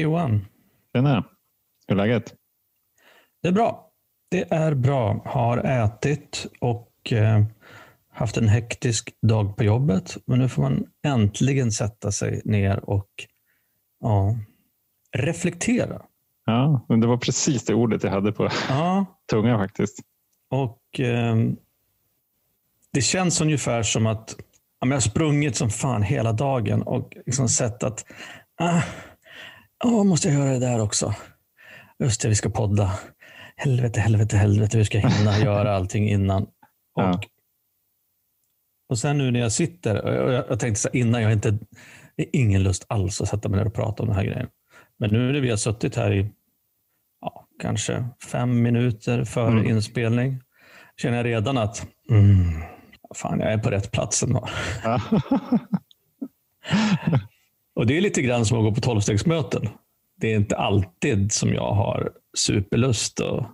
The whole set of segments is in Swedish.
Hej Johan. Tjena. Hur är läget? Det är bra. Det är bra. Har ätit och eh, haft en hektisk dag på jobbet. Men nu får man äntligen sätta sig ner och ja, reflektera. Ja, det var precis det ordet jag hade på ja. tungan faktiskt. Och eh, Det känns ungefär som att ja, jag har sprungit som fan hela dagen och liksom sett att ah, oh, måste jag göra det där också? Just det, vi ska podda. Helvete, helvete, helvete, vi ska hinna göra allting innan. Och, ja. och sen nu när jag sitter, och jag, jag tänkte så här, innan, jag har inte, ingen lust alls att sätta mig ner och prata om den här grejen. Men nu när vi har suttit här i ja, kanske fem minuter före mm. inspelning, känner jag redan att mm, fan, jag är på rätt plats ändå. och det är lite grann som att gå på tolvstegsmöten. Det är inte alltid som jag har superlust att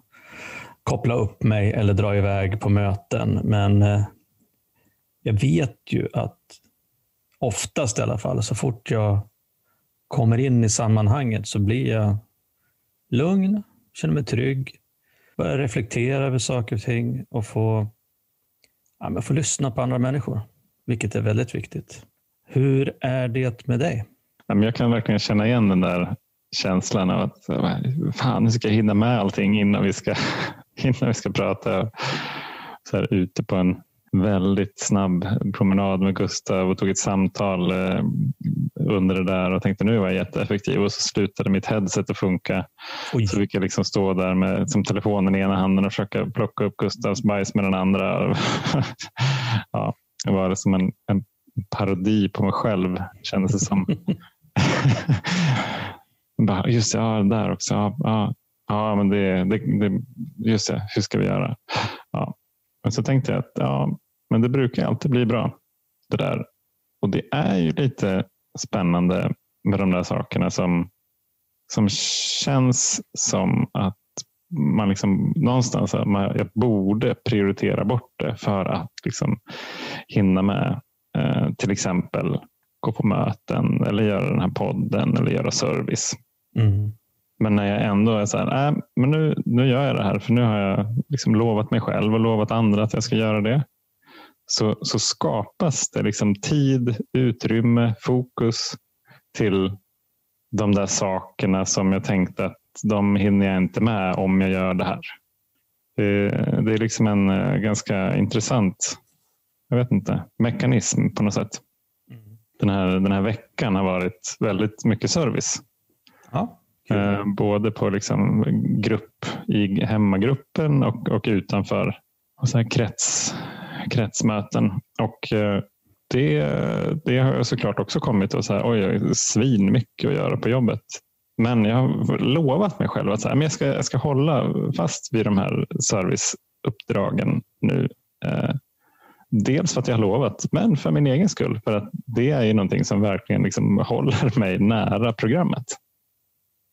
koppla upp mig eller dra iväg på möten. Men eh, jag vet ju att oftast i alla fall, så fort jag kommer in i sammanhanget så blir jag lugn, känner mig trygg, börjar reflektera över saker och ting och få, ja, få lyssna på andra människor, vilket är väldigt viktigt. Hur är det med dig? Jag kan verkligen känna igen den där känslan av att fan, nu ska jag hinna med allting innan vi ska, innan vi ska prata. Så här, ute på en väldigt snabb promenad med Gustav och tog ett samtal eh, under det där och tänkte nu var jag jätteeffektiv och så slutade mitt headset att funka. Oj. Så fick jag liksom stå där med som telefonen i ena handen och försöka plocka upp Gustavs bajs med den andra. ja, det var som en, en parodi på mig själv kändes det som. Bara, just det, ja, där också. Ja, ja, ja men det, det, det, just det, hur ska vi göra? Ja. Men så tänkte jag att ja, men det brukar alltid bli bra. det där. Och det är ju lite spännande med de där sakerna som, som känns som att man liksom någonstans man, jag borde prioritera bort det för att liksom hinna med eh, till exempel gå på möten eller göra den här podden eller göra service. Mm. Men när jag ändå är så här, äh, men nu, nu gör jag det här för nu har jag liksom lovat mig själv och lovat andra att jag ska göra det. Så, så skapas det liksom tid, utrymme, fokus till de där sakerna som jag tänkte att de hinner jag inte med om jag gör det här. Det, det är liksom en eh, ganska intressant jag vet inte, mekanism på något sätt. Mm. Den, här, den här veckan har varit väldigt mycket service. Ja, eh, både på liksom grupp i hemmagruppen och, och utanför. Och så krets, kretsmöten. Och eh, det, det har såklart också kommit och så här, oj, svin mycket att göra på jobbet. Men jag har lovat mig själv att så här, men jag, ska, jag ska hålla fast vid de här serviceuppdragen nu. Eh, dels för att jag har lovat, men för min egen skull. För att det är ju någonting som verkligen liksom håller mig nära programmet.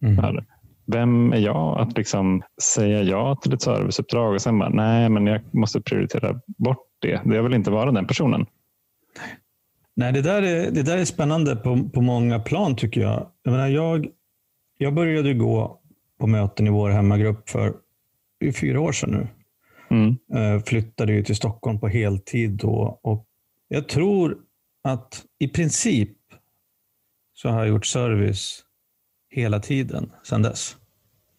Mm. Vem är jag att liksom säga ja till ett serviceuppdrag och sen bara, nej, men jag måste prioritera bort det. Jag vill inte vara den personen. Nej, det där är, det där är spännande på, på många plan tycker jag. Jag, menar, jag. jag började gå på möten i vår hemmagrupp för fyra år sedan nu. Mm. Eh, flyttade ju till Stockholm på heltid då. Och jag tror att i princip så har jag gjort service hela tiden sedan dess.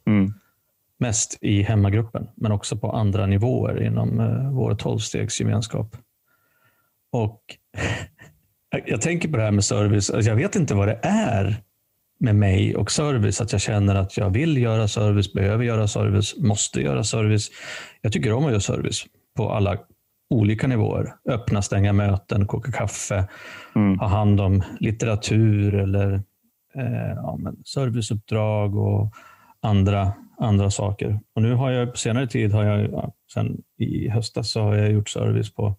Mm. Mest i hemmagruppen, men också på andra nivåer inom uh, vår tolvstegsgemenskap. Och jag tänker på det här med service. Alltså jag vet inte vad det är med mig och service. Att jag känner att jag vill göra service, behöver göra service, måste göra service. Jag tycker om att göra service på alla olika nivåer. Öppna, stänga möten, koka kaffe, mm. ha hand om litteratur eller eh, ja, serviceuppdrag och andra, andra saker. Och nu har jag på senare tid, har jag, ja, sen i höstas, så har jag gjort service på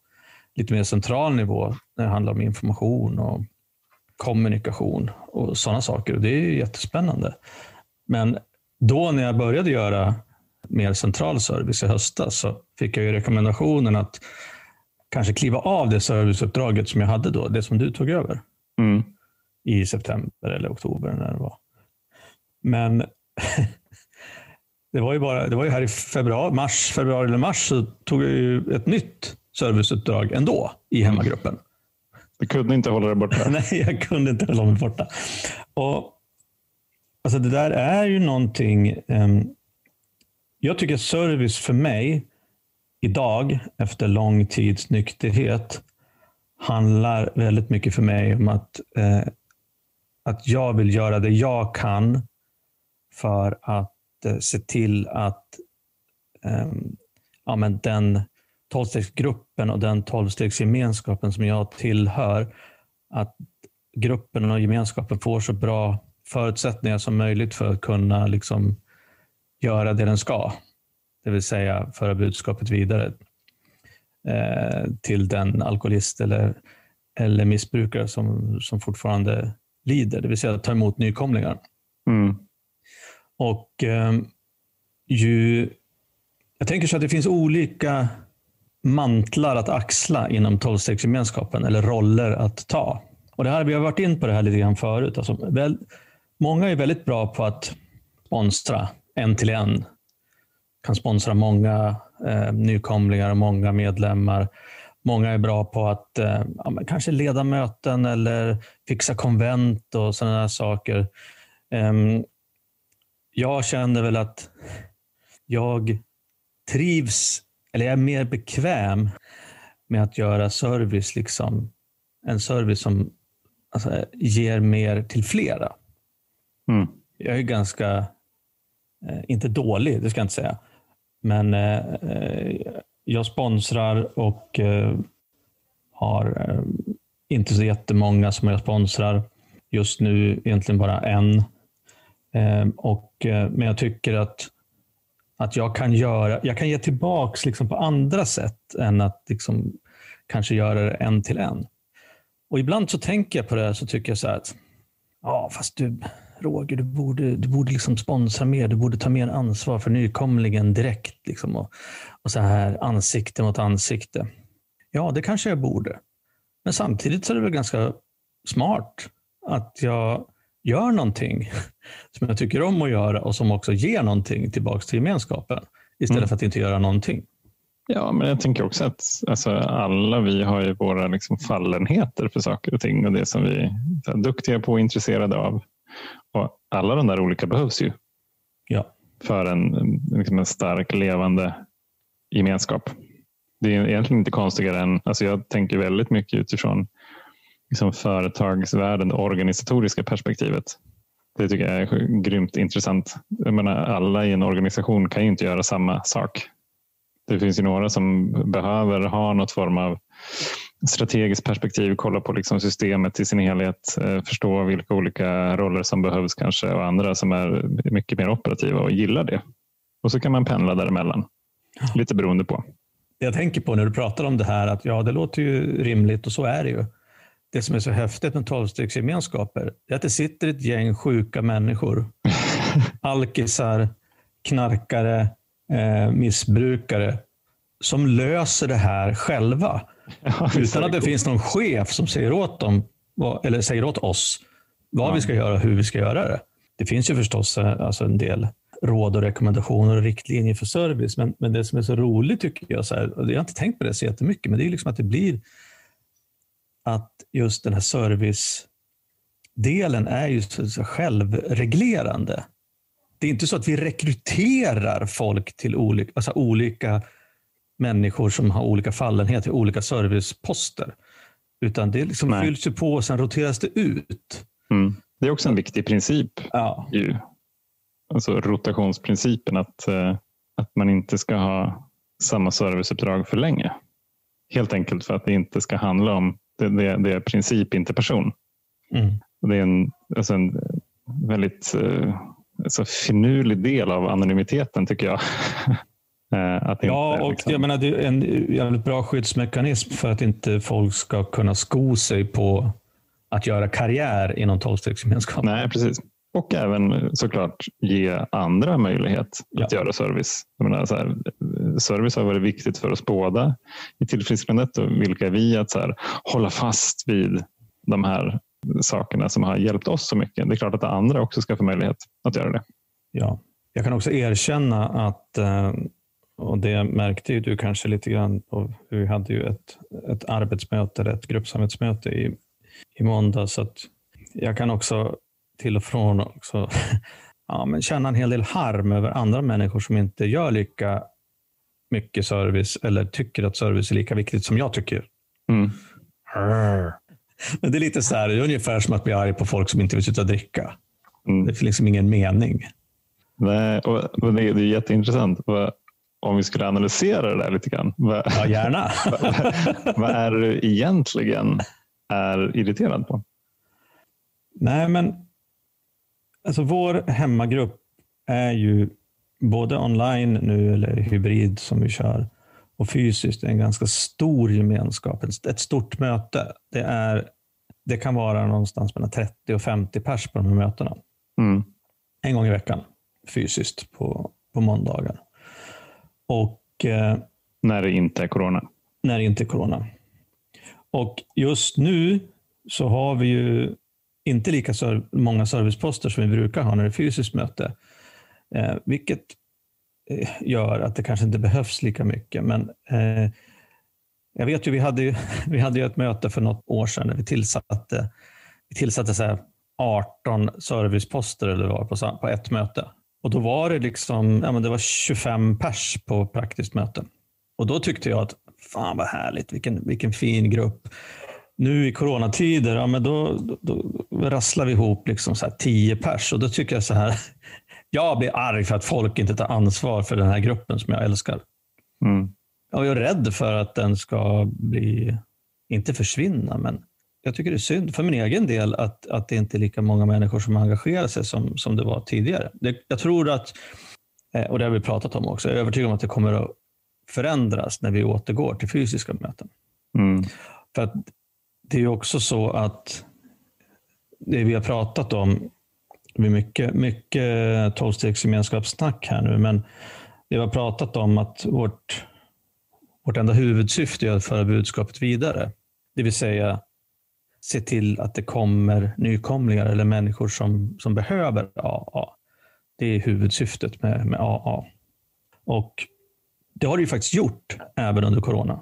lite mer central nivå när det handlar om information och kommunikation och sådana saker. Och det är jättespännande. Men då när jag började göra mer central service i höstas så fick jag ju rekommendationen att kanske kliva av det serviceuppdraget som jag hade då, det som du tog över. Mm i september eller oktober när det var. Men det var ju bara, det var ju här i februari, mars, februari eller mars så tog jag ju ett nytt serviceuppdrag ändå i Mm. hemmagruppen. Du kunde inte hålla dig borta. Nej, jag kunde inte hålla mig borta. Och, alltså det där är ju någonting. Um, jag tycker service för mig idag, efter lång tids nykterhet, handlar väldigt mycket för mig om att, eh, att jag vill göra det jag kan för att eh, se till att eh, ja, men den tolvstegsgruppen och den tolvstegsgemenskapen som jag tillhör, att gruppen och gemenskapen får så bra förutsättningar som möjligt för att kunna liksom göra det den ska. Det vill säga föra budskapet vidare eh, till den alkoholist eller, eller missbrukare som, som fortfarande lider. Det vill säga ta emot nykomlingar. Mm. Och eh, ju, Jag tänker så att det finns olika mantlar att axla inom tolvstegsgemenskapen eller roller att ta. Och det här, vi har varit in på det här lite grann förut. Alltså, väl, många är väldigt bra på att sponsra en till en. Kan sponsra många eh, nykomlingar och många medlemmar. Många är bra på att eh, ja, kanske leda möten eller fixa konvent och sådana saker. Eh, jag känner väl att jag trivs, eller jag är mer bekväm med att göra service, liksom, en service som alltså, ger mer till flera. Mm. Jag är ganska, eh, inte dålig, det ska jag inte säga, men eh, eh, jag sponsrar och eh, har eh, inte så jättemånga som jag sponsrar. Just nu egentligen bara en. Eh, och, men jag tycker att, att jag kan göra, jag kan ge tillbaka liksom på andra sätt än att liksom kanske göra det en till en. Och ibland så tänker jag på det här så tycker jag så här att ja, fast du Roger, du borde, du borde liksom sponsra mer. Du borde ta mer ansvar för nykomlingen direkt. Liksom, och, och så här ansikte mot ansikte. Ja, det kanske jag borde. Men samtidigt så är det väl ganska smart att jag gör någonting som jag tycker om att göra och som också ger någonting tillbaka till gemenskapen. Istället Mm. för att inte göra någonting. Ja, men jag tänker också att alltså, alla vi har ju våra liksom, fallenheter för saker och ting och det som vi är duktiga på och intresserade av. Och alla de där olika behövs ju Ja. för en, liksom en stark levande gemenskap. Det är egentligen inte konstigare än, alltså jag tänker väldigt mycket utifrån liksom företagsvärlden, det organisatoriska perspektivet. Det tycker jag är grymt intressant. Jag menar, alla i en organisation kan ju inte göra samma sak. Det finns ju några som behöver ha något form av strategiskt perspektiv, kolla på liksom systemet i sin helhet, eh, förstå vilka olika roller som behövs kanske och andra som är mycket mer operativa och gillar det. Och så kan man pendla däremellan. Lite beroende på. Jag tänker på när du pratar om det här, att ja, det låter ju rimligt och så är det ju. Det som är så häftigt med tolvstegsgemenskaper är att det sitter ett gäng sjuka människor. Alkisar, knarkare, eh, missbrukare som löser det här själva. Ja, Utan att det finns någon chef som säger åt dem, eller säger åt oss vad Ja. vi ska göra och hur vi ska göra det. Det finns ju förstås eh, alltså en del råd och rekommendationer och riktlinjer för service. Men, men det som är så roligt tycker jag, så här, och jag har inte tänkt på det så jättemycket, men det är liksom att det blir att just den här servicedelen är ju självreglerande. Det är inte så att vi rekryterar folk till olika, alltså olika människor som har olika fallenhet till olika serviceposter. Utan det liksom Nej. fylls ju på och sen roteras det ut. Mm. Det är också en viktig princip. Ja, Ju. Alltså rotationsprincipen att, eh, att man inte ska ha samma serviceuppdrag för länge. Helt enkelt för att det inte ska handla om det, det, det är princip, inte person. mm. Det är en, alltså en väldigt eh, alltså finurlig del av anonymiteten tycker jag. Eh, att ja och liksom- jag menar, det är en jävligt bra skyddsmekanism för att inte folk ska kunna sko sig på att göra karriär inom tolvstegsgemenskapen. Nej, precis. Och även såklart ge andra möjlighet att Ja. göra service. Jag menar, så här, service har varit viktigt för oss båda i tillfrisknandet. Och vilka är vi att så här, hålla fast vid de här sakerna som har hjälpt oss så mycket. Det är klart att andra också ska få möjlighet att göra det. Ja, jag kan också erkänna att, eh, och det märkte ju du kanske lite grann på, vi hade ju ett, ett arbetsmöte, ett gruppsamhetsmöte i, i måndag, så att jag kan också till och från också ja, men känna en hel del harm över andra människor som inte gör lika mycket service eller tycker att service är lika viktigt som jag tycker. Mm. Men det är lite så här, det är ungefär som att bli arg på folk som inte vill sluta dricka. Mm. Det finns liksom ingen mening. Nej, och det är jätteintressant. Om vi skulle analysera det där lite grann. Ja, gärna. vad, vad är du egentligen är irriterad på? Nej, men alltså vår hemmagrupp är ju både online nu eller hybrid som vi kör och fysiskt en ganska stor gemenskap, ett stort möte. Det, är, det kan vara någonstans mellan 30 och 50 pers på de här mötena. Mm. En gång i veckan fysiskt på, på måndagar. Och, eh, när det inte är corona? När det inte är corona. Och just nu så har vi ju inte lika många serviceposter som vi brukar ha när det är fysiskt möte. Eh, vilket eh, gör att det kanske inte behövs lika mycket. Men eh, jag vet ju, vi hade ju, vi hade ju ett möte för något år sedan när vi tillsatte, vi tillsatte så 18 serviceposter eller var på, på ett möte. Och då var det liksom, ja, men det var 25 pers på praktiskt möte. Och då tyckte jag att fan vad härligt, vilken, vilken fin grupp. Nu i coronatider, ja, men då, då, då rasslar vi ihop liksom så här 10 pers och då tycker jag så här, jag blir arg för att folk inte tar ansvar för den här gruppen som jag älskar. Mm. Jag är rädd för att den ska bli, inte försvinna, men jag tycker det är synd för min egen del att, att det inte är lika många människor som engagerar sig som, som det var tidigare. Det, jag tror att, eh, och det har vi pratat om också, jag är övertygad om att det kommer att förändras när vi återgår till fysiska möten. Mm. För att det är också så att det vi har pratat om, det blir mycket, mycket tolvstegsgemenskapssnack här nu, men det vi har pratat om att vårt, vårt enda huvudsyfte är att föra budskapet vidare. Det vill säga se till att det kommer nykomlingar eller människor som, som behöver AA. Det är huvudsyftet med, med AA. Och det har det ju faktiskt gjort även under corona.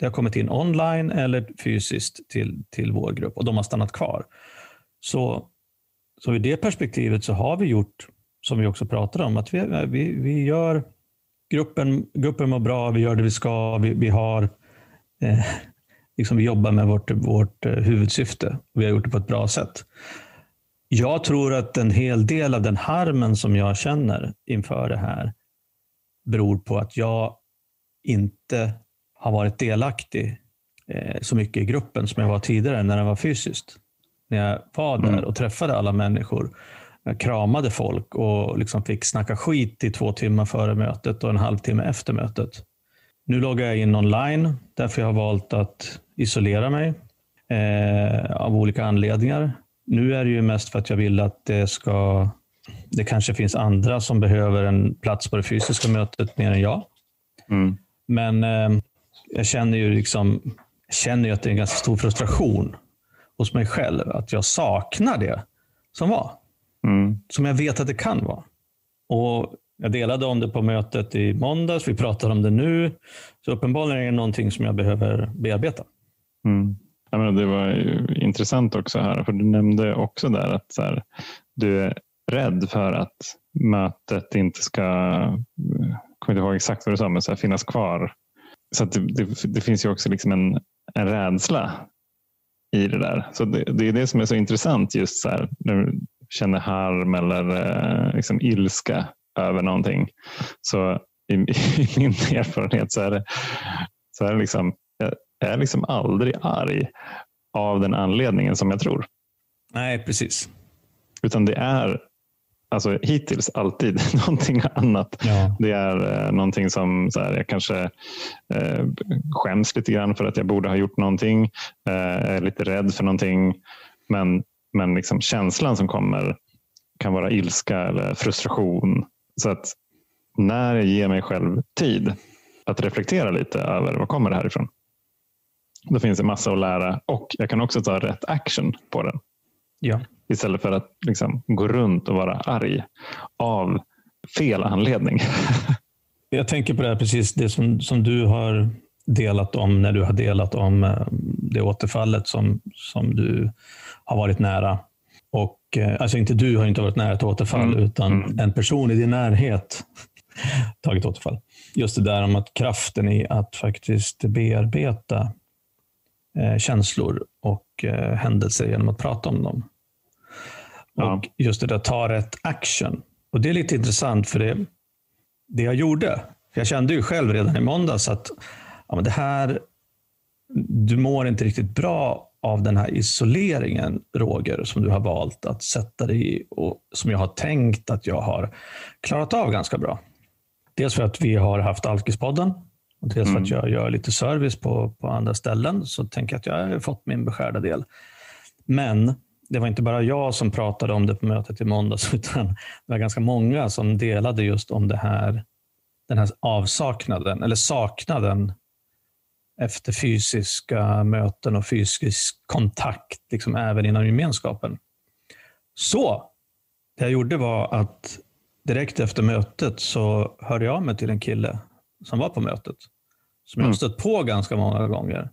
Det har kommit in online eller fysiskt till, till vår grupp och de har stannat kvar. Så, så i det perspektivet så har vi gjort, som vi också pratar om, att vi, vi, vi gör gruppen, gruppen mår bra, vi gör det vi ska, vi, vi har eh, liksom vi jobbar med vårt, vårt eh, huvudsyfte och Vi har gjort det på ett bra sätt. Jag tror att en hel del av den harmen som jag känner inför det här beror på att jag inte har varit delaktig eh, så mycket i gruppen som jag var tidigare när den var fysiskt. När jag var där mm. och träffade alla människor, jag kramade folk och liksom fick snacka skit i två timmar före mötet och en halvtimme efter mötet. Nu loggar jag in online därför jag har valt att isolera mig eh, av olika anledningar. Nu är det ju mest för att jag vill att det ska det kanske finns andra som behöver en plats på det fysiska mötet mer än jag. Mm. Men eh, jag känner ju liksom, känner ju att det är en ganska stor frustration hos mig själv. Att jag saknar det som var. Mm. Som jag vet att det kan vara. Och jag delade om det på mötet i måndags. Vi pratar om det nu. Så uppenbarligen är det någonting som jag behöver bearbeta. Mm. Ja, men det var intressant också här, för du nämnde också där att så här, du är rädd för att mötet inte ska, jag kommer inte ihåg exakt vad du sa, men så här, finnas kvar. Så det, det, det, finns ju också liksom en, en rädsla i det där. Så det, det, är det som är så intressant just så här, när du känner harm eller eh, liksom ilska över någonting. Så i, i min erfarenhet så är det, så är det liksom, jag är liksom aldrig arg av den anledningen som jag tror. Nej, precis. Utan det är alltså hittills alltid någonting annat. Ja. Det är eh, någonting som så här, jag kanske eh, skäms lite grann för att jag borde ha gjort någonting. Eh, är lite rädd för någonting. Men, men liksom känslan som kommer kan vara ilska eller frustration. Så att när jag ger mig själv tid att reflektera lite över vad kommer det här ifrån? Då finns det massa att lära och jag kan också ta rätt action på den. Ja. Istället för att liksom, gå runt och vara arg av fel anledning. Jag tänker på det här, precis det som, som du har delat om när du har delat om eh, det återfallet som, som du har varit nära. Och, eh, alltså inte du har inte varit nära ett återfall, mm. utan mm. en person i din närhet tagit återfall. Just det där om att kraften i att faktiskt bearbeta eh, känslor och eh, händelser genom att prata om dem. Ja. Och just det där ta rätt action. Och Det är lite intressant för det, det jag gjorde. Jag kände ju själv redan i måndags att ja, men det här, du mår inte riktigt bra av den här isoleringen, Roger, som du har valt att sätta dig i och som jag har tänkt att jag har klarat av ganska bra. Dels för att vi har haft Alkispodden och dels för att mm. jag gör lite service på, på andra ställen så tänker jag att jag har fått min beskärda del. Men det var inte bara jag som pratade om det på mötet i måndags, utan det var ganska många som delade just om det här, den här avsaknaden, eller saknaden efter fysiska möten och fysisk kontakt, liksom även inom gemenskapen. Så det jag gjorde var att direkt efter mötet så hörde jag mig till en kille som var på mötet. Som jag mm. stött på ganska många gånger.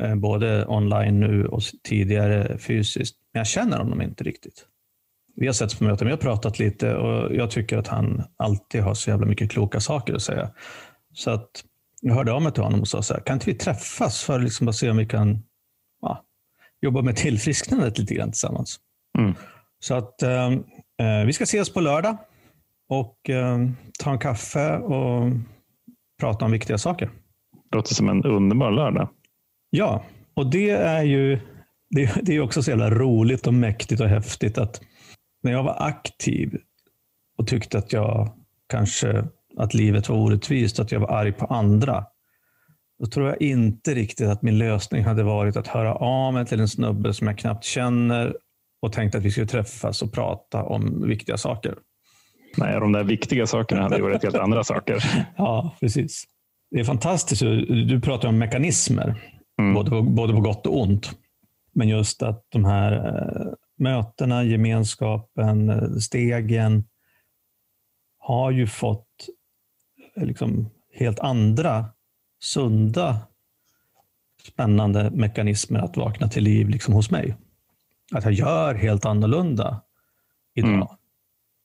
Eh, både online nu och tidigare fysiskt. Men jag känner honom inte riktigt. Vi har setts på möten, vi har pratat lite och jag tycker att han alltid har så jävla mycket kloka saker att säga. Så att jag hörde av mig till honom och sa så här, kan inte vi träffas för liksom att se om vi kan ja, jobba med tillfrisknandet lite grann tillsammans. Mm. Så att eh, eh, vi ska ses på lördag och eh, ta en kaffe och prata om viktiga saker. Låter som en underbar lördag. Ja, och det är ju det, det är också så jävla roligt och mäktigt och häftigt att när jag var aktiv och tyckte att jag kanske att livet var orättvist, att jag var arg på andra. Då tror jag inte riktigt att min lösning hade varit att höra av mig till en snubbe som jag knappt känner och tänkte att vi skulle träffas och prata om viktiga saker. Nej, de där viktiga sakerna hade varit helt andra saker. Ja, precis. Det är fantastiskt. Du pratar om mekanismer, mm. både, på, både på gott och ont. Men just att de här eh, mötena, gemenskapen, eh, stegen har ju fått liksom helt andra sunda spännande mekanismer att vakna till liv liksom hos mig. Att jag gör helt annorlunda idag. Mm.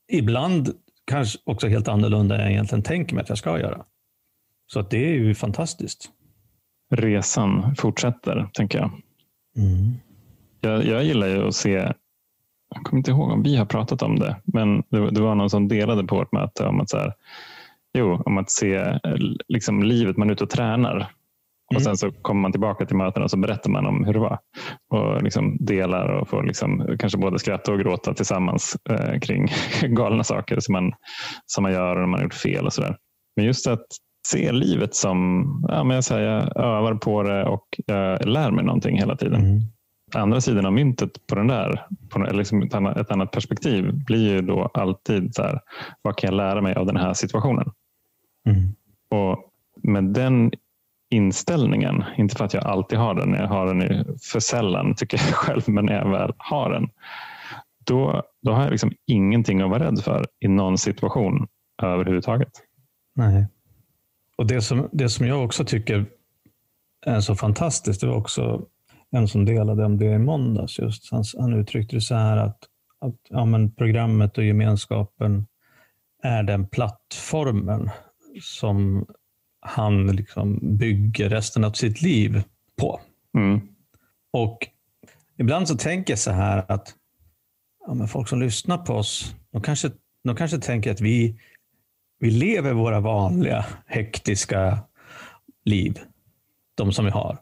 Ibland kanske också helt annorlunda än jag egentligen tänker mig att jag ska göra. Så att det är ju fantastiskt. Resan fortsätter, tänker jag. Mm. Jag, jag gillar ju att se jag kommer inte ihåg om vi har pratat om det, men det, det var någon som delade på vårt möte om att så här, Jo, om att se liksom, livet man är ute och tränar. Mm. Och Sen så kommer man tillbaka till mötena och så berättar man om hur det var. Och liksom delar och får liksom, kanske både skratta och gråta tillsammans eh, kring galna saker som man, som man gör och man har gjort fel och sådär. Men just att se livet som, ja, men jag, säger, jag övar på det och jag lär mig någonting hela tiden. Mm. Andra sidan av myntet på den där, på, liksom ett, annat, ett annat perspektiv blir ju då alltid så här, vad kan jag lära mig av den här situationen? Mm. Och med den inställningen, inte för att jag alltid har den, jag har den för sällan tycker jag själv, men när jag väl har den, då, då har jag liksom ingenting att vara rädd för i någon situation överhuvudtaget. Nej. Och det som, det som jag också tycker är så fantastiskt, det var också en som delade om det i måndags. Just. Han, han uttryckte det så här att, att ja, men programmet och gemenskapen är den plattformen som han liksom bygger resten av sitt liv på. Mm. Och Ibland så tänker jag så här att ja, men folk som lyssnar på oss, de kanske, de kanske tänker att vi, vi lever våra vanliga hektiska liv. De som vi har.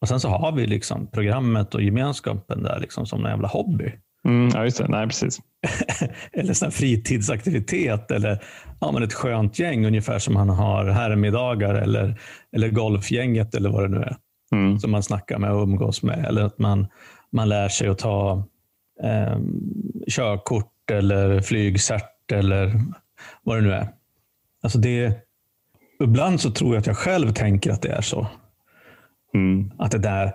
Och Sen så har vi liksom programmet och gemenskapen där liksom som en jävla hobby. Mm, ja, just det. Nej, precis. eller sån fritidsaktivitet eller ja, men ett skönt gäng, ungefär som man har herrmiddagar eller, eller golfgänget eller vad det nu är. Mm. Som man snackar med och umgås med. Eller att man, man lär sig att ta eh, körkort eller flygcert eller vad det nu är. Alltså det, ibland så tror jag att jag själv tänker att det är så. Mm. Att det där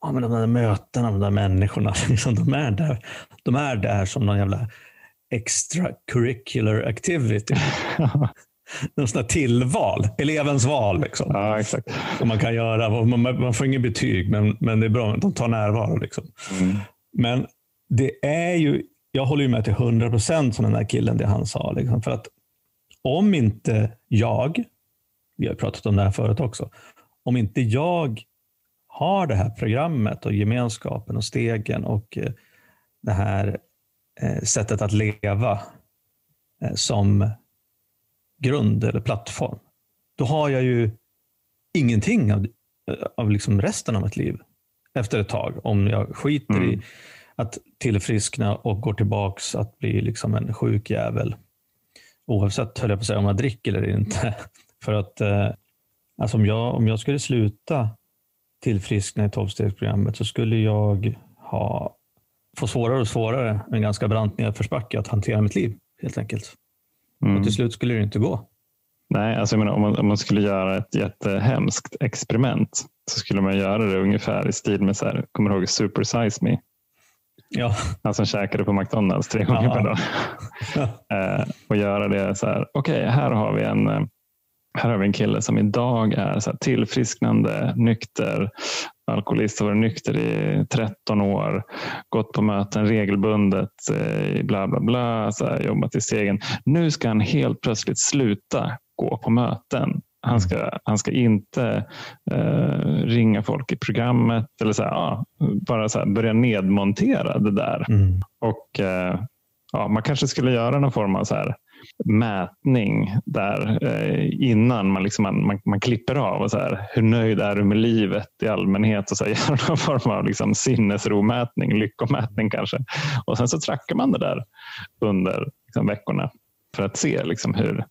ja, men de där mötena de där människorna, liksom, de, är där, de är där som någon jävla extracurricular activity. Någon sån tillval, elevens val. Liksom. Ja, exakt. Som man kan göra. Man, man får inget betyg, men, men det är bra. De tar närvaro. Liksom. Mm. Men det är ju, jag håller ju med till 100 procent som den där killen, det han sa. Liksom. För att om inte jag, vi har pratat om det här förut också, om inte jag har det här programmet och gemenskapen och stegen och eh, det här eh, sättet att leva eh, som grund eller plattform, då har jag ju ingenting av, av liksom resten av mitt liv efter ett tag. Om jag skiter mm. i att tillfriskna och går tillbaks att bli liksom en sjuk jävel. Oavsett höll jag på att säga, om jag dricker eller inte. För att alltså om, jag, om jag skulle sluta tillfriskna i tolvstegsprogrammet så skulle jag ha, få svårare och svårare, en ganska brant nedförsbacke, att hantera mitt liv helt enkelt. Mm. Och till slut skulle det inte gå. Nej, alltså menar, om, man, om man skulle göra ett jättehemskt experiment så skulle man göra det ungefär i stil med, så här, kommer du ihåg Super Size Me? Ja. Han som käkade på McDonalds tre gånger ja. per dag. eh, och göra det så här, okej, okay, här har vi en eh, här har vi en kille som idag är så tillfrisknande, nykter, alkoholist, har varit nykter i 13 år, gått på möten regelbundet, eh, bla bla bla, så här, jobbat i stegen. Nu ska han helt plötsligt sluta gå på möten. Han ska, han ska inte eh, ringa folk i programmet eller så här, ja, bara så här, börja nedmontera det där. Mm. Och eh, ja, Man kanske skulle göra någon form av så här, mätning där eh, innan man, liksom, man, man, man, klipper av. Och så här, hur nöjd är du med livet i allmänhet? och så här, Göra någon form av liksom, sinnesromätning, lyckomätning kanske. Och sen så trackar man det där under liksom, veckorna för att se liksom, hur,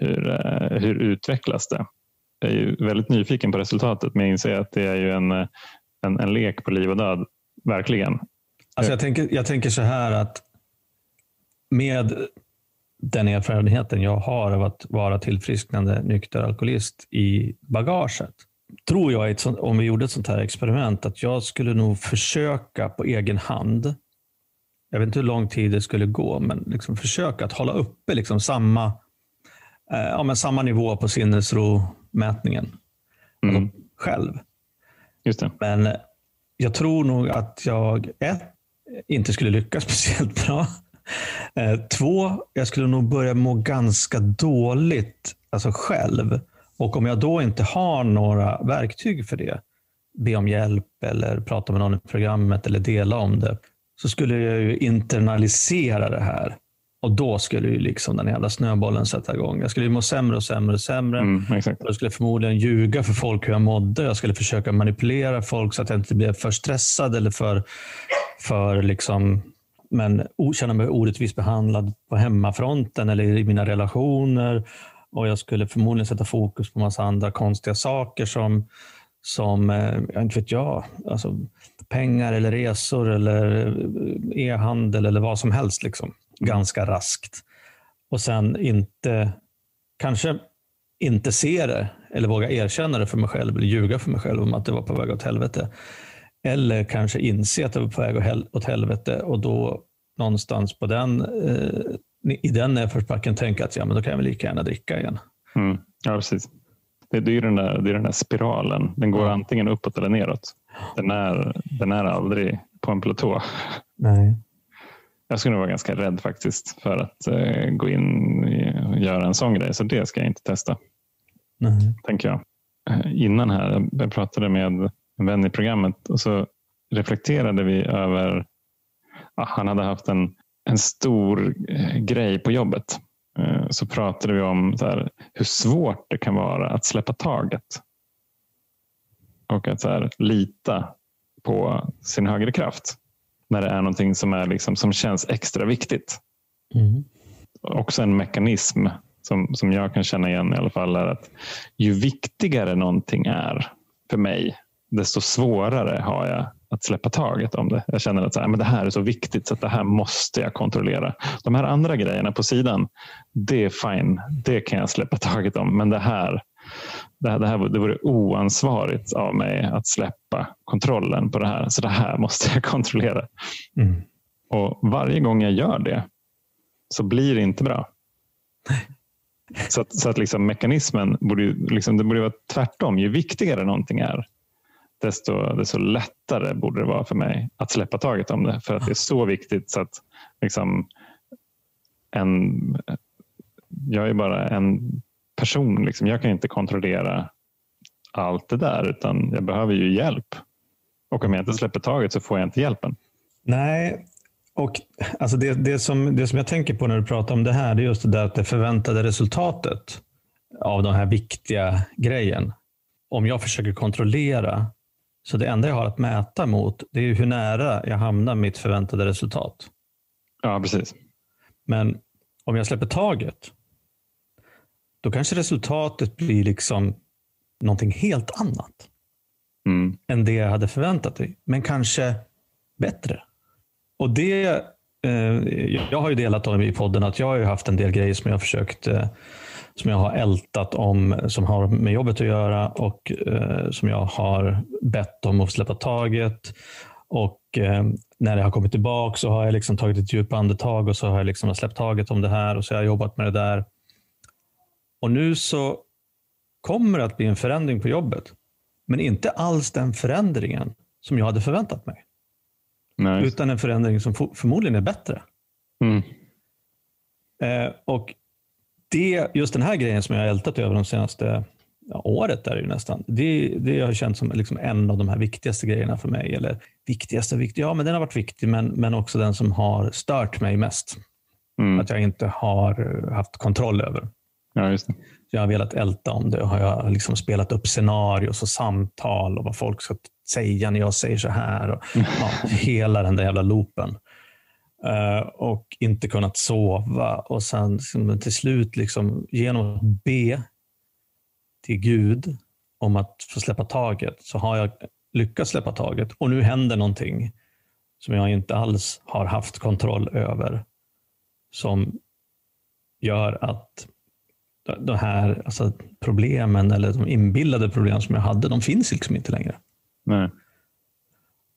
hur, eh, hur utvecklas det. Jag är ju väldigt nyfiken på resultatet men jag inser att det är ju en, en, en lek på liv och död. Verkligen. Alltså jag, tänker, jag tänker så här att med den erfarenheten jag har av att vara tillfrisknande nykter alkoholist i bagaget. Tror jag, om vi gjorde ett sånt här experiment, att jag skulle nog försöka på egen hand, jag vet inte hur lång tid det skulle gå, men liksom försöka att hålla uppe liksom samma, eh, ja, men samma nivå på sinnesromätningen mm. alltså själv. Men jag tror nog att jag ett, inte skulle lyckas speciellt bra. Eh, två, jag skulle nog börja må ganska dåligt alltså själv. Och om jag då inte har några verktyg för det, be om hjälp eller prata med någon i programmet eller dela om det, så skulle jag ju internalisera det här. Och då skulle ju liksom den jävla snöbollen sätta igång. Jag skulle må sämre och sämre och sämre. Mm, jag skulle förmodligen ljuga för folk hur jag mådde. Jag skulle försöka manipulera folk så att jag inte blev för stressad eller för, för liksom men känna mig orättvist behandlad på hemmafronten eller i mina relationer. Och jag skulle förmodligen sätta fokus på massa andra konstiga saker som, som eh, jag inte vet jag, alltså pengar eller resor eller eh, e-handel eller vad som helst. Liksom. Ganska raskt. Och sen inte, kanske inte se det eller våga erkänna det för mig själv eller ljuga för mig själv om att det var på väg åt helvete. Eller kanske inse att det var på väg åt helvete och då någonstans på den, eh, i den nedförsbacken tänka att ja, men då kan jag väl lika gärna dricka igen. Mm. Ja, precis. Det, det, är den där, det är den där spiralen. Den går antingen uppåt eller neråt. Den är, den är aldrig på en platå. Nej. Jag skulle vara ganska rädd faktiskt för att eh, gå in och göra en sån grej. Så det ska jag inte testa. Nej. Tänker jag. Eh, innan här, jag pratade med en vän i programmet och så reflekterade vi över han hade haft en, en stor eh, grej på jobbet. Eh, så pratade vi om här, hur svårt det kan vara att släppa taget. Och att så här, lita på sin högre kraft. När det är någonting som, är liksom, som känns extra viktigt. Mm. Också en mekanism som, som jag kan känna igen i alla fall är att ju viktigare någonting är för mig, desto svårare har jag att släppa taget om det. Jag känner att så här, men det här är så viktigt så att det här måste jag kontrollera. De här andra grejerna på sidan, det är fine. Det kan jag släppa taget om. Men det här, det, här, det, här, det vore oansvarigt av mig att släppa kontrollen på det här. Så det här måste jag kontrollera. Mm. Och varje gång jag gör det så blir det inte bra. Så att, så att liksom mekanismen borde, liksom, det borde vara tvärtom. Ju viktigare någonting är, desto, desto lättare borde det vara för mig att släppa taget om det. För att det är så viktigt så att liksom, en, jag är bara en person. Liksom. Jag kan inte kontrollera allt det där utan jag behöver ju hjälp. Och om jag inte släpper taget så får jag inte hjälpen. Nej, och alltså det, det, som, det som jag tänker på när du pratar om det här, det är just det där att det förväntade resultatet av den här viktiga grejen. Om jag försöker kontrollera, så det enda jag har att mäta mot, det är hur nära jag hamnar mitt förväntade resultat. Ja, precis. Men om jag släpper taget, då kanske resultatet blir liksom någonting helt annat mm. än det jag hade förväntat mig. Men kanske bättre. Och det, eh, jag har ju delat om i podden att jag har haft en del grejer som jag har försökt eh, som jag har ältat om som har med jobbet att göra och eh, som jag har bett om att släppa taget. Och eh, när jag har kommit tillbaka så har jag liksom tagit ett djupt andetag och så har jag liksom släppt taget om det här och så har jag jobbat med det där. Och nu så kommer det att bli en förändring på jobbet. Men inte alls den förändringen som jag hade förväntat mig. Nice. Utan en förändring som förmodligen är bättre. Mm. Eh, och det, just den här grejen som jag har ältat över de senaste ja, året är det nästan. Det, det har känts som liksom en av de här viktigaste grejerna för mig. Eller viktigaste, viktig, ja men den har varit viktig men, men också den som har stört mig mest. Mm. Att jag inte har haft kontroll över. Ja, just det. Jag har velat älta om det och har jag liksom spelat upp scenarios och samtal och vad folk ska säga när jag säger så här. Och, ja, hela den där jävla loopen. Uh, och inte kunnat sova. Och sen liksom, till slut, liksom, genom att be till Gud om att få släppa taget, så har jag lyckats släppa taget. Och nu händer någonting som jag inte alls har haft kontroll över. Som gör att de här alltså, problemen, eller de inbillade problem som jag hade, de finns liksom inte längre. Nej.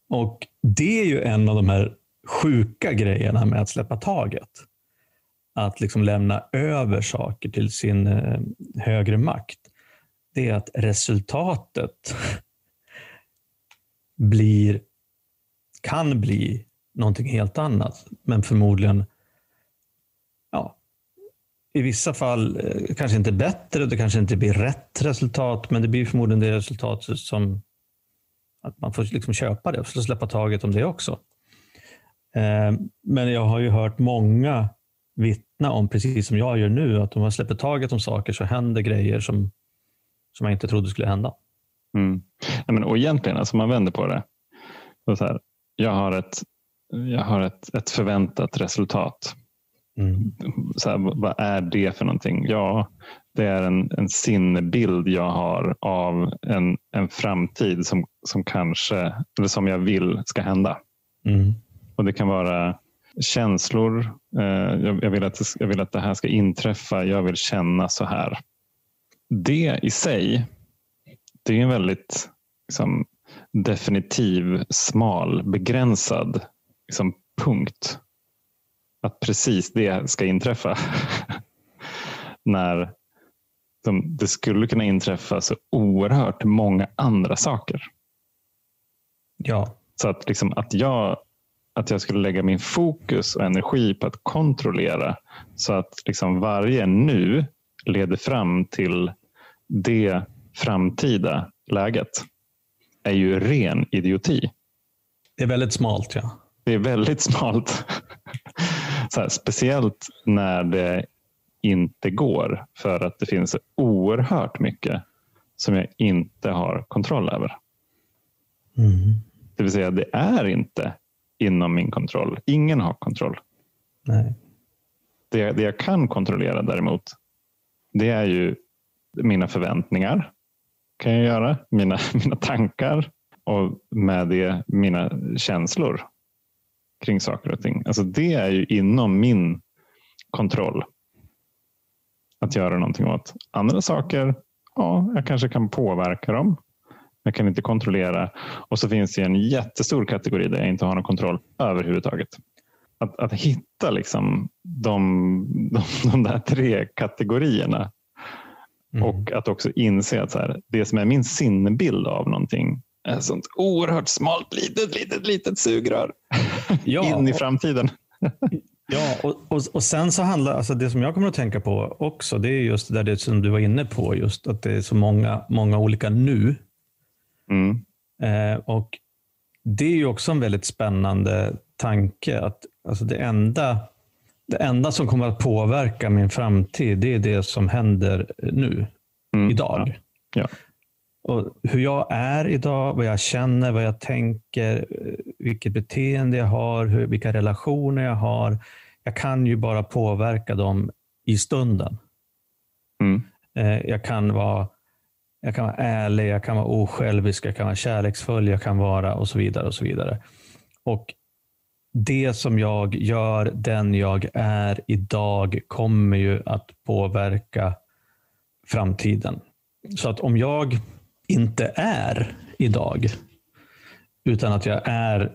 Och det är ju en av de här sjuka grejerna med att släppa taget. Att liksom lämna över saker till sin eh, högre makt. Det är att resultatet blir, kan bli någonting helt annat. Men förmodligen ja, i vissa fall eh, kanske inte bättre, det kanske inte blir rätt resultat, men det blir förmodligen det resultatet som att man får liksom köpa det och släppa taget om det också. Eh, men jag har ju hört många vittna om, precis som jag gör nu, att om man släpper taget om saker så händer grejer som, som jag inte trodde skulle hända. Mm. Ja, men, och egentligen, alltså man vänder på det. Så här, jag har, ett, jag har ett, ett förväntat resultat. Mm. Så här, vad är det för någonting? Ja, det är en, en sinnebild jag har av en, en framtid som, som kanske, eller som jag vill ska hända. Mm. Och Det kan vara känslor. Eh, jag, jag, vill att jag vill att det här ska inträffa. Jag vill känna så här. Det i sig, det är en väldigt liksom, definitiv, smal, begränsad liksom, punkt. Att precis det ska inträffa. När som det skulle kunna inträffa så oerhört många andra saker. Ja. Så att, liksom, att, jag, att jag skulle lägga min fokus och energi på att kontrollera så att liksom varje nu leder fram till det framtida läget är ju ren idioti. Det är väldigt smalt. ja. Det är väldigt smalt. Här, speciellt när det inte går för att det finns oerhört mycket som jag inte har kontroll över. Mm. Det vill säga, det är inte inom min kontroll. Ingen har kontroll. Nej. Det, det jag kan kontrollera däremot, det är ju mina förväntningar. kan jag göra. Mina, mina tankar och med det mina känslor kring saker och ting. Alltså det är ju inom min kontroll att göra någonting åt. Andra saker ja, jag kanske kan påverka dem. Jag kan inte kontrollera. Och så finns det en jättestor kategori där jag inte har någon kontroll överhuvudtaget. Att, att hitta liksom de, de, de där tre kategorierna mm. och att också inse att så här, det som är min sinnebild av någonting ett sånt oerhört smalt litet, litet, litet sugrör ja, in i framtiden. ja, och, och, och, sen så handlar alltså det som jag kommer att tänka på också, det är just det, där det som du var inne på, just att det är så många, många olika nu Mm. Eh, och Det är ju också en väldigt spännande tanke. att alltså det, enda, det enda som kommer att påverka min framtid, det är det som händer nu, mm. idag. Ja. Ja. Och hur jag är idag, vad jag känner, vad jag tänker, vilket beteende jag har, hur, vilka relationer jag har. Jag kan ju bara påverka dem i stunden. Mm. Eh, jag kan vara jag kan vara ärlig, jag kan vara osjälvisk, jag kan vara kärleksfull, jag kan vara och så vidare. och så vidare. Och Det som jag gör, den jag är idag, kommer ju att påverka framtiden. Så att om jag inte är idag, utan att jag är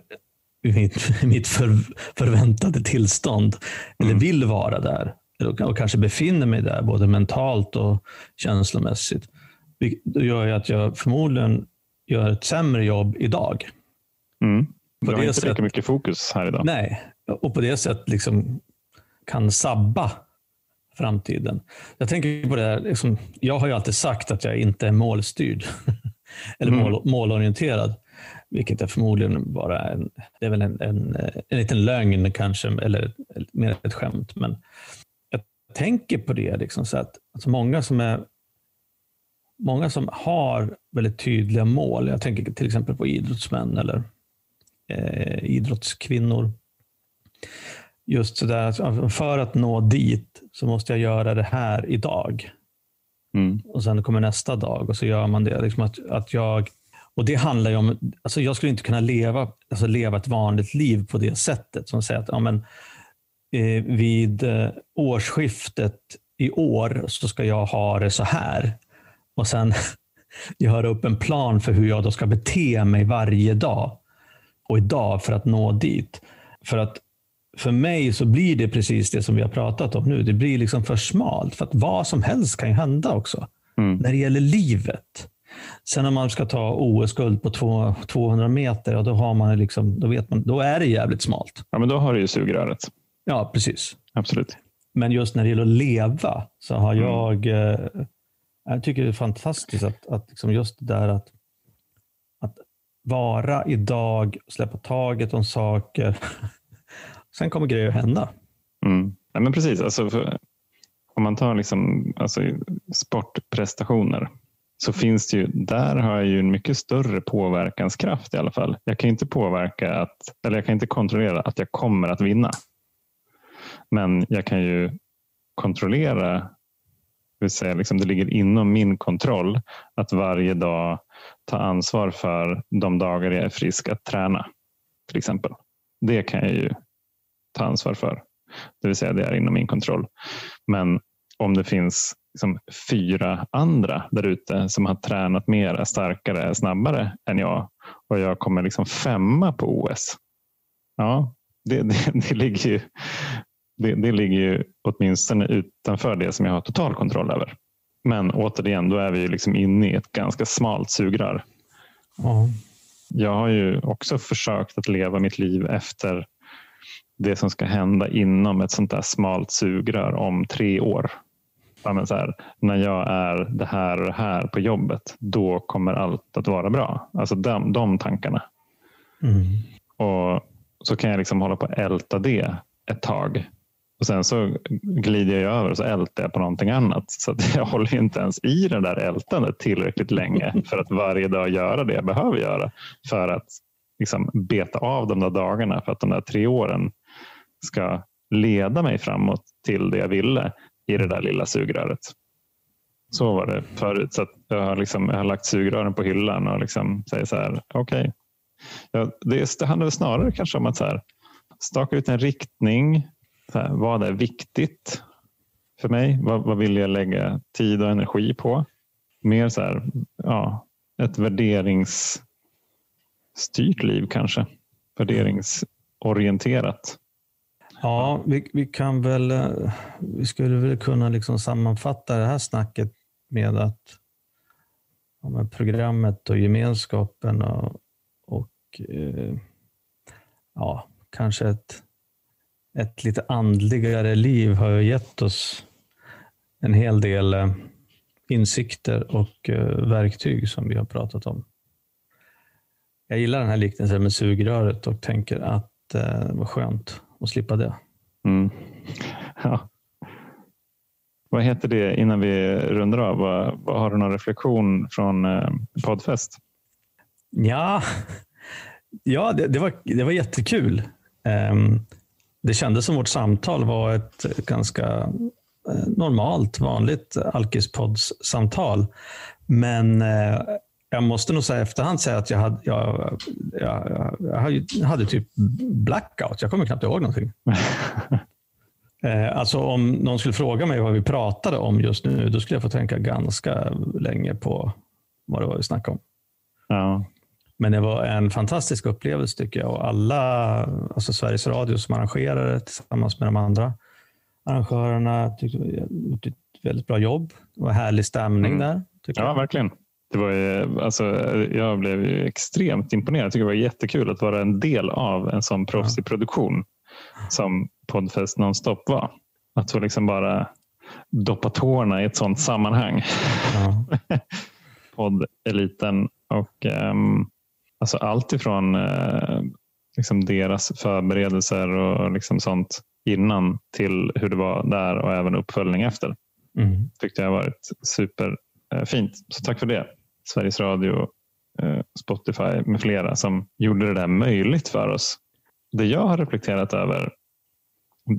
mitt, mitt för, förväntade tillstånd, mm. eller vill vara där, och kanske befinner mig där både mentalt och känslomässigt, det gör ju att jag förmodligen gör ett sämre jobb idag. Mm. Du har inte sätt, lika mycket fokus här idag. Nej, och på det sättet liksom kan sabba framtiden. Jag tänker på det här, liksom, jag har ju alltid sagt att jag inte är målstyrd. Eller mm. mål, målorienterad. Vilket är förmodligen bara en, det är väl en, en, en liten lögn kanske, eller mer ett skämt. Men jag tänker på det, liksom, så att alltså många som är många som har väldigt tydliga mål. Jag tänker till exempel på idrottsmän eller eh, idrottskvinnor. Just sådär, för att nå dit så måste jag göra det här idag. Mm. Och sen kommer nästa dag och så gör man det. Liksom att, att jag, och Det handlar ju om, alltså jag skulle inte kunna leva, alltså leva ett vanligt liv på det sättet. Som säger att ja, men, eh, vid eh, årsskiftet i år så ska jag ha det så här och sen göra upp en plan för hur jag då ska bete mig varje dag och idag för att nå dit. För att för mig så blir det precis det som vi har pratat om nu. Det blir liksom för smalt. För att vad som helst kan ju hända också. Mm. När det gäller livet. Sen om man ska ta OS-guld på 200 meter, då, har man liksom, då, vet man, då är det jävligt smalt. Ja, men då har du ju sugröret. Ja, precis. Absolut. Men just när det gäller att leva så har mm. jag eh, jag tycker det är fantastiskt att, att liksom just det där att, att vara idag, släppa taget om saker. Sen kommer grejer att hända. Mm. Nej, men precis, alltså för, om man tar liksom, alltså, sportprestationer så finns det ju, där har jag ju en mycket större påverkanskraft i alla fall. Jag kan inte påverka att, eller jag kan inte kontrollera att jag kommer att vinna. Men jag kan ju kontrollera vill säga, liksom det ligger inom min kontroll att varje dag ta ansvar för de dagar jag är frisk att träna. Till exempel. Det kan jag ju ta ansvar för. Det vill säga det är inom min kontroll. Men om det finns liksom fyra andra där ute som har tränat mer, starkare, snabbare än jag och jag kommer liksom femma på OS. Ja, det, det, det ligger ju det, det ligger ju åtminstone utanför det som jag har total kontroll över. Men återigen, då är vi liksom inne i ett ganska smalt sugrör. Mm. Jag har ju också försökt att leva mitt liv efter det som ska hända inom ett sånt där smalt sugrör om tre år. så här, när jag är det här och det här på jobbet, då kommer allt att vara bra. Alltså de, de tankarna. Mm. Och Så kan jag liksom hålla på att älta det ett tag. Och sen så glider jag över och så ältar jag på någonting annat. Så jag håller inte ens i det där ältandet tillräckligt länge för att varje dag göra det jag behöver göra. För att liksom beta av de där dagarna för att de där tre åren ska leda mig framåt till det jag ville i det där lilla sugröret. Så var det förut. Så jag, har liksom, jag har lagt sugrören på hyllan och liksom säger så här, okej. Okay. Ja, det, det handlar snarare kanske om att så här, staka ut en riktning, här, vad är viktigt för mig? Vad, vad, vill jag lägga tid och energi på? mer så här, ja, ett värderingsstyrt liv kanske. Värderingsorienterat. Ja, vi, vi kan väl, eh, vi skulle väl kunna liksom sammanfatta det här snacket med att ja, med programmet och gemenskapen och, och eh, ja, kanske ett, ett lite andligare liv har gett oss en hel del eh, insikter och eh, verktyg som vi har pratat om. Jag gillar den här liknelsen med sugröret och tänker att det var skönt att slippa det. Mm. Ja. Vad heter det innan vi rundar av? Vad, vad har du någon reflektion från eh, Podfest? Ja, ja det, det, var, det var jättekul. Um, det kändes som vårt samtal var ett ganska eh, normalt, vanligt Alkispods-samtal. Men eh, jag måste nog säga efterhand säga att jag hade, jag, jag, jag hade typ blackout. Jag kommer knappt ihåg någonting. Eh, alltså om någon skulle fråga mig vad vi pratade om just nu, då skulle jag få tänka ganska länge på vad det var vi snackade om. Ja. Men det var en fantastisk upplevelse tycker jag. Och alla, alltså Sveriges Radio som arrangerade tillsammans med de andra arrangörerna tyckte var ett väldigt bra jobb. Det var härlig stämning mm. där. ja, jag. verkligen. Det var ju, alltså, jag blev extremt imponerad. Jag tycker det var jättekul att vara en del av en sån proffsig produktion som Podfest Nonstop var. Att få liksom bara doppa tårna i ett sånt sammanhang. Ja. Podd-eliten och um, alltså allt ifrån uh, liksom deras förberedelser och liksom sånt innan till hur det var där och även uppföljning efter. Mm. tyckte jag varit superfint. Uh, Så tack för det. Sveriges Radio, uh, Spotify med flera som gjorde det där möjligt för oss. Det jag har reflekterat över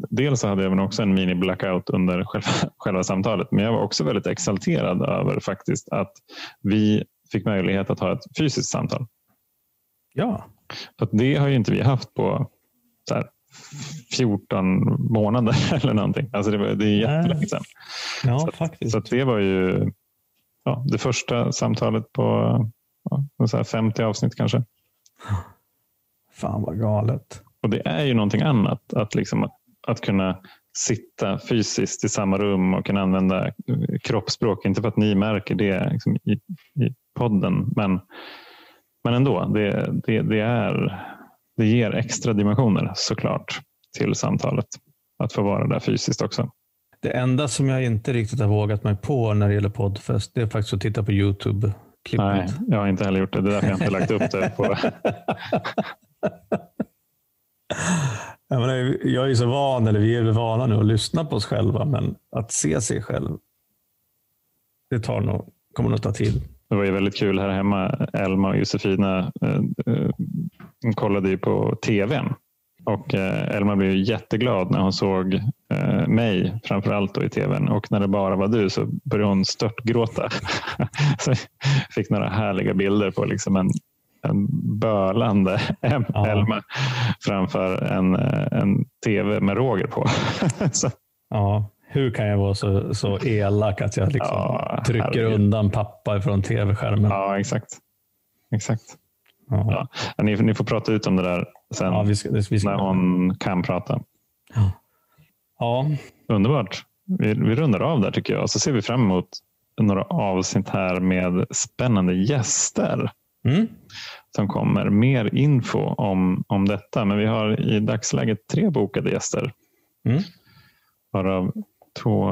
Dels hade jag också en mini-blackout under själva, själva samtalet, men jag var också väldigt exalterad över faktiskt att vi fick möjlighet att ha ett fysiskt samtal. Ja. För det har ju inte vi haft på så här, 14 månader eller någonting. Alltså det, var, det är jättelänge sedan. Ja, så, faktiskt. så det var ju ja, det första samtalet på ja, så 50 avsnitt kanske. Fan vad galet. Och det är ju någonting annat att, liksom, att kunna sitta fysiskt i samma rum och kunna använda kroppsspråk. Inte för att ni märker det liksom, i, i podden, men, men ändå. Det, det, det, är, det ger extra dimensioner såklart till samtalet. Att få vara där fysiskt också. Det enda som jag inte riktigt har vågat mig på när det gäller poddfest, det är faktiskt att titta på Youtube. -klippet. Nej, jag har inte heller gjort det. Det är därför jag inte lagt upp det. På... Jag, menar, jag är så van, eller vi är vana nu att lyssna på oss själva, men att se sig själv, det tar nog, kommer nog ta tid. Det var ju väldigt kul här hemma. Elma och Josefina eh, eh, kollade ju på tvn. Och eh, Elma blev jätteglad när hon såg eh, mig framför allt i tvn och när det bara var du så började hon störtgråta. så fick några härliga bilder på liksom en en bölande ja. Elma framför en, en tv med Roger på. ja, hur kan jag vara så, så elak att jag liksom ja, trycker herregud. undan pappa från tv-skärmen? Ja, exakt. Exakt. Ja. Ja. Ni, ni, får prata ut om det där sen ja, vi ska, vi ska. när hon kan prata. Ja. Underbart. Vi, vi rundar av där tycker jag. Så ser vi fram emot några avsnitt här med spännande gäster. Mm som kommer. Mer info om, om detta. Men vi har i dagsläget tre bokade gäster. Mm. Varav två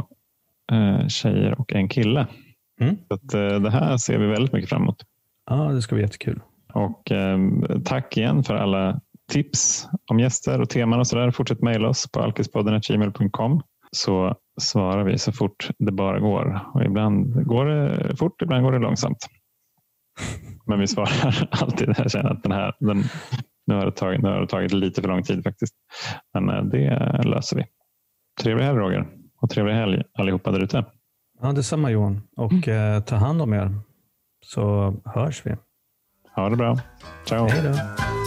eh, tjejer och en kille. Mm. Så att, eh, det här ser vi väldigt mycket fram emot. Ja, det ska bli jättekul. Och eh, tack igen för alla tips om gäster och teman och så där. Fortsätt mejla oss på alkispodden.gmail.com så svarar vi så fort det bara går. Och ibland går det fort, ibland går det långsamt. Men vi svarar alltid. Jag känner att den här, den, nu, har det tagit, nu har det tagit lite för lång tid faktiskt. Men eh, det löser vi. Trevlig helg Roger och trevlig helg allihopa där ute. Ja, detsamma Johan. Och mm. eh, ta hand om er så hörs vi. Ha det bra. Ciao. Hej då.